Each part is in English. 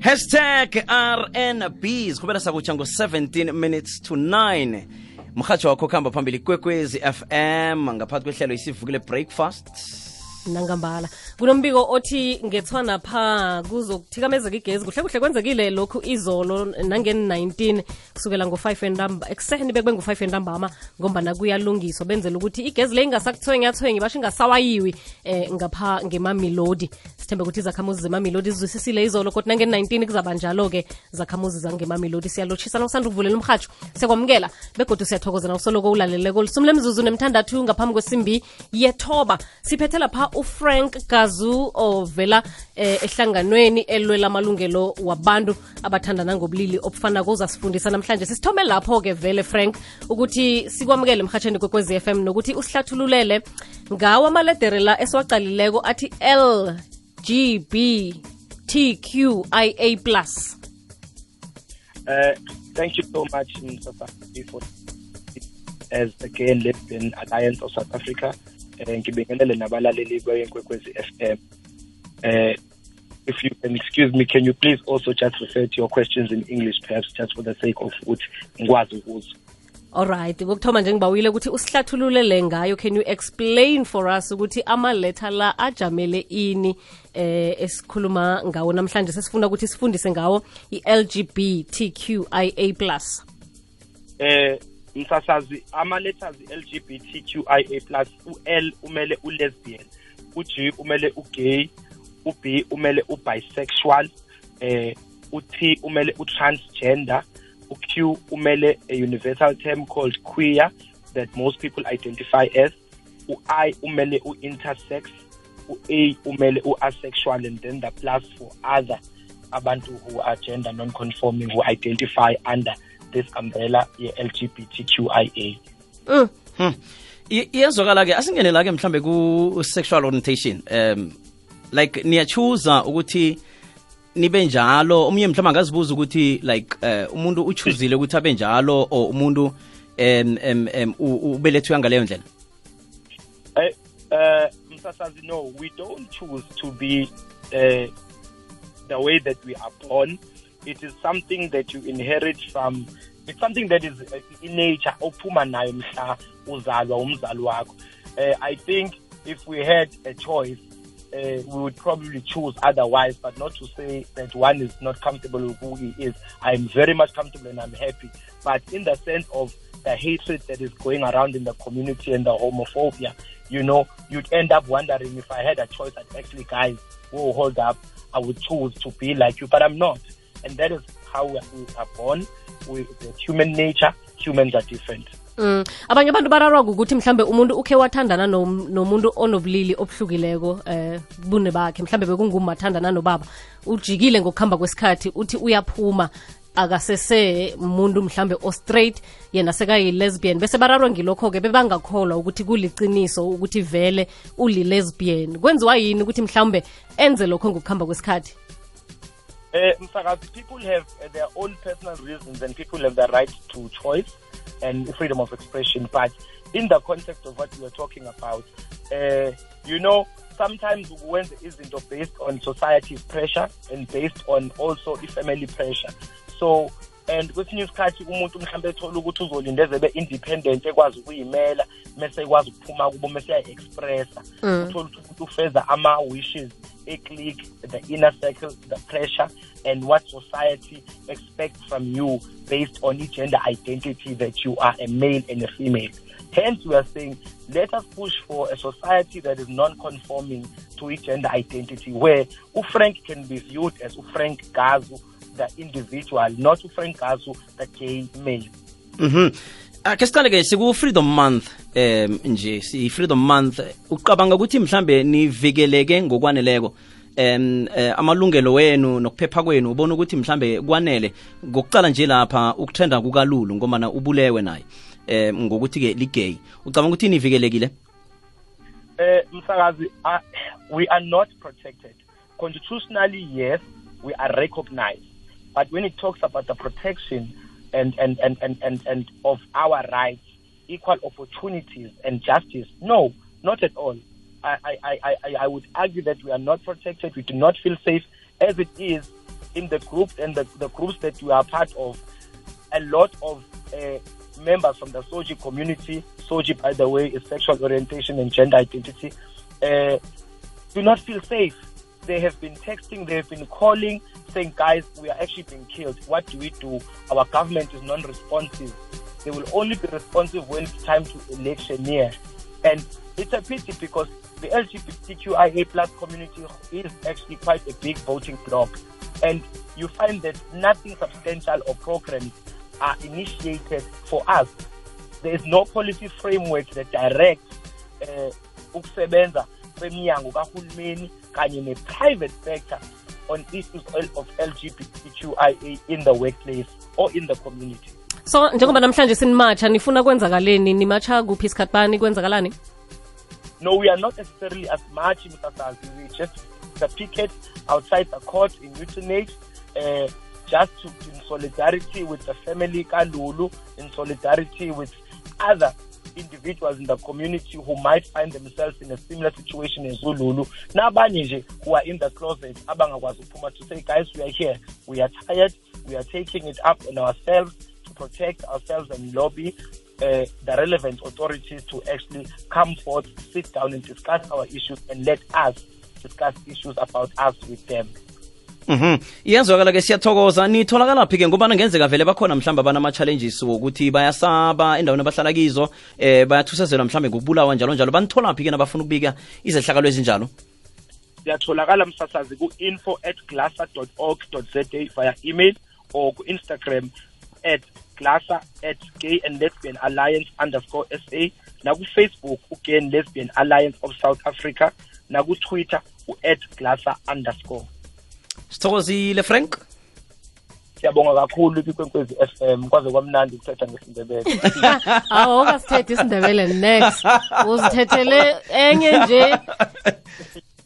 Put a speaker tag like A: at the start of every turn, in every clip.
A: hashtag rnb sikhubela sakutsha ngo-17 minutes to 9 mhatsho wakho kuhamba phambili kwekwezi fm ngaphakathi kwehlelo isivukile breakfast
B: nangambala. Kunombiko othi ngethwana pha kuzokuthikamezeka igezi kuhle kuhle kwenzekile lokhu izolo nangen-19 kusukela ngo-5 entamba ekuseni bekube ngu-5 entambama ngombana kuyalungiswa benzela ukuthi igezi le ingasakuthwenyathwenyi basho ingasawayiwi eh, ngapha ngemamilodi sithembe ukuthi izakhamuzi zemamilodi zizwisisile izolo kodwa nangen-19 kuzaba njalo-ke zakhamuzi zangemamilodi siyalotshisa usanda ukuvulela umhatsho siyakwamukela begodwa siyathokoza usoloko ulaleleko. Lemzuzu nemthandathu ngaphambi kwesimbi yethoba. Siphethe lapha ufrank gazu ovela eh, ehlanganweni elwela amalungelo wabantu abathandana ngobulili obufanako uzasifundisa namhlanje sisithome lapho-ke vele frank ukuthi sikwamukele emhatsheni kwekwezi FM nokuthi usihlathululele ngawo amaledere la esiwaqalileko athi LGBTQIA plus
C: Uh, thank you so much, Mr. Safi, for as again Lesbian Alliance of South Africa. Uh, ngibingelele nabalaleli beyenkwekwezi FM. um if you can excuse me, can you please also just refer to your questions in English, perhaps just for the sake of ukuthi ngikwazi ukuzwa.
B: alright kokuthoma nje ngibawile ukuthi usihlathululele ngayo can you explain for us ukuthi amaletha la ajamele ini eh esikhuluma ngawo namhlanje sesifuna ukuthi sifundise ngawo i-LGBTQIA plus
C: Eh msasazi ama letters LGBTQIA+ u-L umele u-lesbian, u-G umele u-gay, u-B umele u-bisexual, eh u-T umele u-transgender, u-Q umele a universal term called queer that most people identify as, u-I umele u-intersex, u-A umele u-asexual and then the plus for other abantu who are gender non-conforming who identify under this umbrella ye-LGBTQIA.
B: mm.
A: hmm. I- iyezwakala-ke asingenela-ke mhlambe ku-sexual orientation um like niyachuza ukuthi nibe njalo omunye mhlawumbe angazibuza ukuthi like uh, umuntu uchuzile ukuthi abe njalo or umuntu um, um, um, ubelethwe ngaleyo ndlela
C: Uh, uh, Msasazi, no, we don't choose to be uh, the way that we are born. It is something that you inherit from. It's something that is uh, in nature. Ophuma. Uh, I think if we had a choice, uh, we would probably choose otherwise, but not to say that one is not comfortable with who he is. I'm very much comfortable and I'm happy. But in the sense of the hatred that is going around in the community and the homophobia, you know, you'd end up wondering if I had a choice, I'd actually, guys, whoa, hold up, I would choose to be like you, but I'm not. And that is how we are born. with human nature. Humans are different.
B: Mm. abanye abantu bararwa ukuthi mhlambe umuntu ukhe wathandana nom- nomuntu onobulili obuhlukileko eh bune bakhe mhlambe bekunguma athandana nobaba ujikile ngokuhamba kwesikhathi uthi uyaphuma akasese muntu mhlambe o-straight yena sekayi-lesbian bese bararwa ngilokho-ke bebangakholwa ukuthi kuliciniso ukuthi vele uli-lesbian kwenziwa yini ukuthi mhlawumbe enze lokho ngokuhamba kwesikhathi
C: Uh, people have uh, their own personal reasons and people have the right to choice and freedom of expression. But in the context of what we are talking about, uh, you know, sometimes when there isn't based on society's pressure and based on also i-family pressure. So, and kwesinye isikhathi umuntu mhlawumbe ethola ukuthi uzolinda eze be-independent ekwazi ukuyimela mese ekwazi ukuphuma kubo mese eya-expressa
B: Mm.
C: uthole ukuthi umuntu ufeza ama-wishes e-click the inner circle the pressure and what society expects from you based on your gender identity that you are a male and a female hence we are saying let us push for a society that is non-conforming to its gender identity where ufrank can be viewed as ufrank gazu the individual not ufrank gazu the gay male
A: Mhm. Ake siqale-ke siku-freedom month um nje si-freedom month. Ucabanga ukuthi mhlambe nivikeleke ngokwaneleko. Um eh, amalungelo wenu nokuphepha kwenu ubona ukuthi mhlambe kwanele. Ngokucala nje lapha ukutrenda kukalulu ngomana ubulewe naye um ngokuthi-ke ligay. Ucabanga ukuthi nivikelekile?
C: Uh, Msakazi, uh, we are not protected. Constitutionally, yes, we are recognized. But when it talks about the protection and, and, and, and, and, and of our rights, equal opportunities and justice, no, not at all. I, I, I, I, would argue that we are not protected. We do not feel safe. As it is, in the group and the, the groups that we are part of, a lot of uh, members from the SOGI community, SOGI, by the way, is sexual orientation and gender identity, uh, do not feel safe. They have been texting, they have been calling, saying, guys, we are actually being killed. What do we do? Our government is non responsive. They will only be responsive when it's time to electioneer. And it's a pity because the LGBTQIA plus community is actually quite a big voting bloc. And you find that nothing substantial or programs are initiated for us. There is no policy framework that directs uh, kanye ne-private sector on issues of LGBTQIA in the workplace or in the community.
B: so njengoba namhlanje sinimatsha nifuna kwenzakaleni nimatsha kuphi isikhathi bani kwenzakalani
C: No, we are not necessarily as much in Sasazi. We just the picket outside the court in Utenage, uh, just to, in solidarity with the family Kalulu, in solidarity with other individuals in the community who might find themselves in a similar situation as Zululu. Nabanye nje who are in the closet, abangakwazi ukuphuma to say, guys, we are here. We are tired. We are taking it up on ourselves to protect ourselves and lobby uh, the relevant authorities to actually come forth, sit down and discuss our issues and let us discuss issues about us with them.
A: Mhm. iyazwakala ke siyathokoza. Nitholakala phi ke ngobana ngenzeka vele bakhona mhlawumbe abanama-challenges wokuthi bayasaba endaweni abahlala kizo eh bayathusazelwa mhlawumbe ngokubulawa njalo njalo. Banithola phi ke nabafuna ukubika izehlakalo ezinjalo?
C: Siyatholakala msasazi ku-info at glassa.org.za via email or ku-instagram at glasa at gay and lesbian alliance underscore sa nakufacebook u-gay and lesbian alliance of south africa nakutwitter u-at glassa underscore
A: sithokozile frank
C: siyabonga kakhulu kwikwenkwezi f m. Kwaze kwamnandi ukuthetha ngesindebele.
B: Awu okasithethe isindebele next. Uzithethele enye nje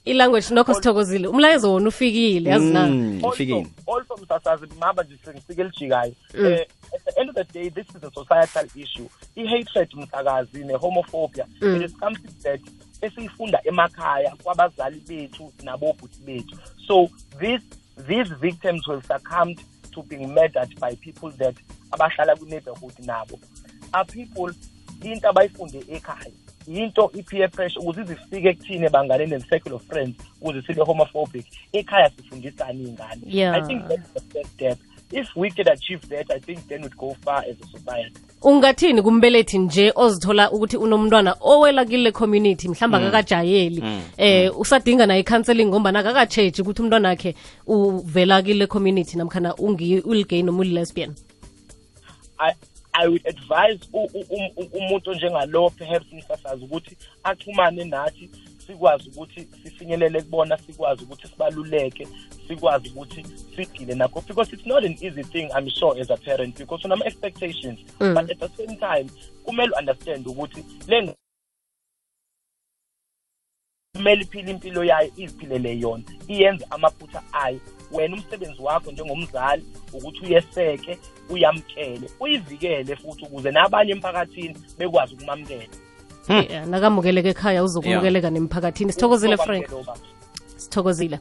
B: ilanguage nokho sithokozile. Umlayezo wona ufikile yazi na?
A: Mm,
C: also,
A: ufikile.
C: also msasazi mhamba nje sengifike elijikayo. Um at the end of the day this is a societal issue. I-hatred msakazi ne-homophobia. It is something that esiyifunda emakhaya kwabazali bethu nabobhuti bethu. So this these victims will succumb to being murdered by people that abahlala kwi-neighborhood nabo. Are people into abayifunde ekhaya yinto i-peer pressure ukuze izifike ekuthini ebanganeni and-circle of friends ukuze sibe homophobic ekhaya sifundisani iy'ngane.
B: Yeah.
C: i think that's the first step if we could achieve that i think then we'd go far as a society.
B: Ungathini kumbelethi nje ozithola ukuthi unomntwana owela kile community mhlawumbe akakajayeli eh usadinga naye i-counseling ngombana akakatsheji ukuthi umntwana wakhe uvela kile community namkhana ungi- uligay noma uli-lesbian
C: I I would advise um- umuntu onjengalo perhaps umsasazi ukuthi axhumane nathi sikwazi ukuthi sifinyelele kubona sikwazi ukuthi sibaluleke sikwazi ukuthi sidile nakho because it's not an easy thing i'm sure as a parent because unama expectations
B: Mm.
C: but at the same time kumele understand ukuthi le kumele iphile impilo yayo iziphilele yona iyenze amaphutha ayo. Wena umsebenzi wakho njengomzali ukuthi uyeseke uyamkele uyivikele futhi ukuze nabanye emphakathini bekwazi ukumamkela
B: yeah, nakamukeleka ekhaya uzokumukeleka nemphakathini. Sithokozile frank. Sithokozile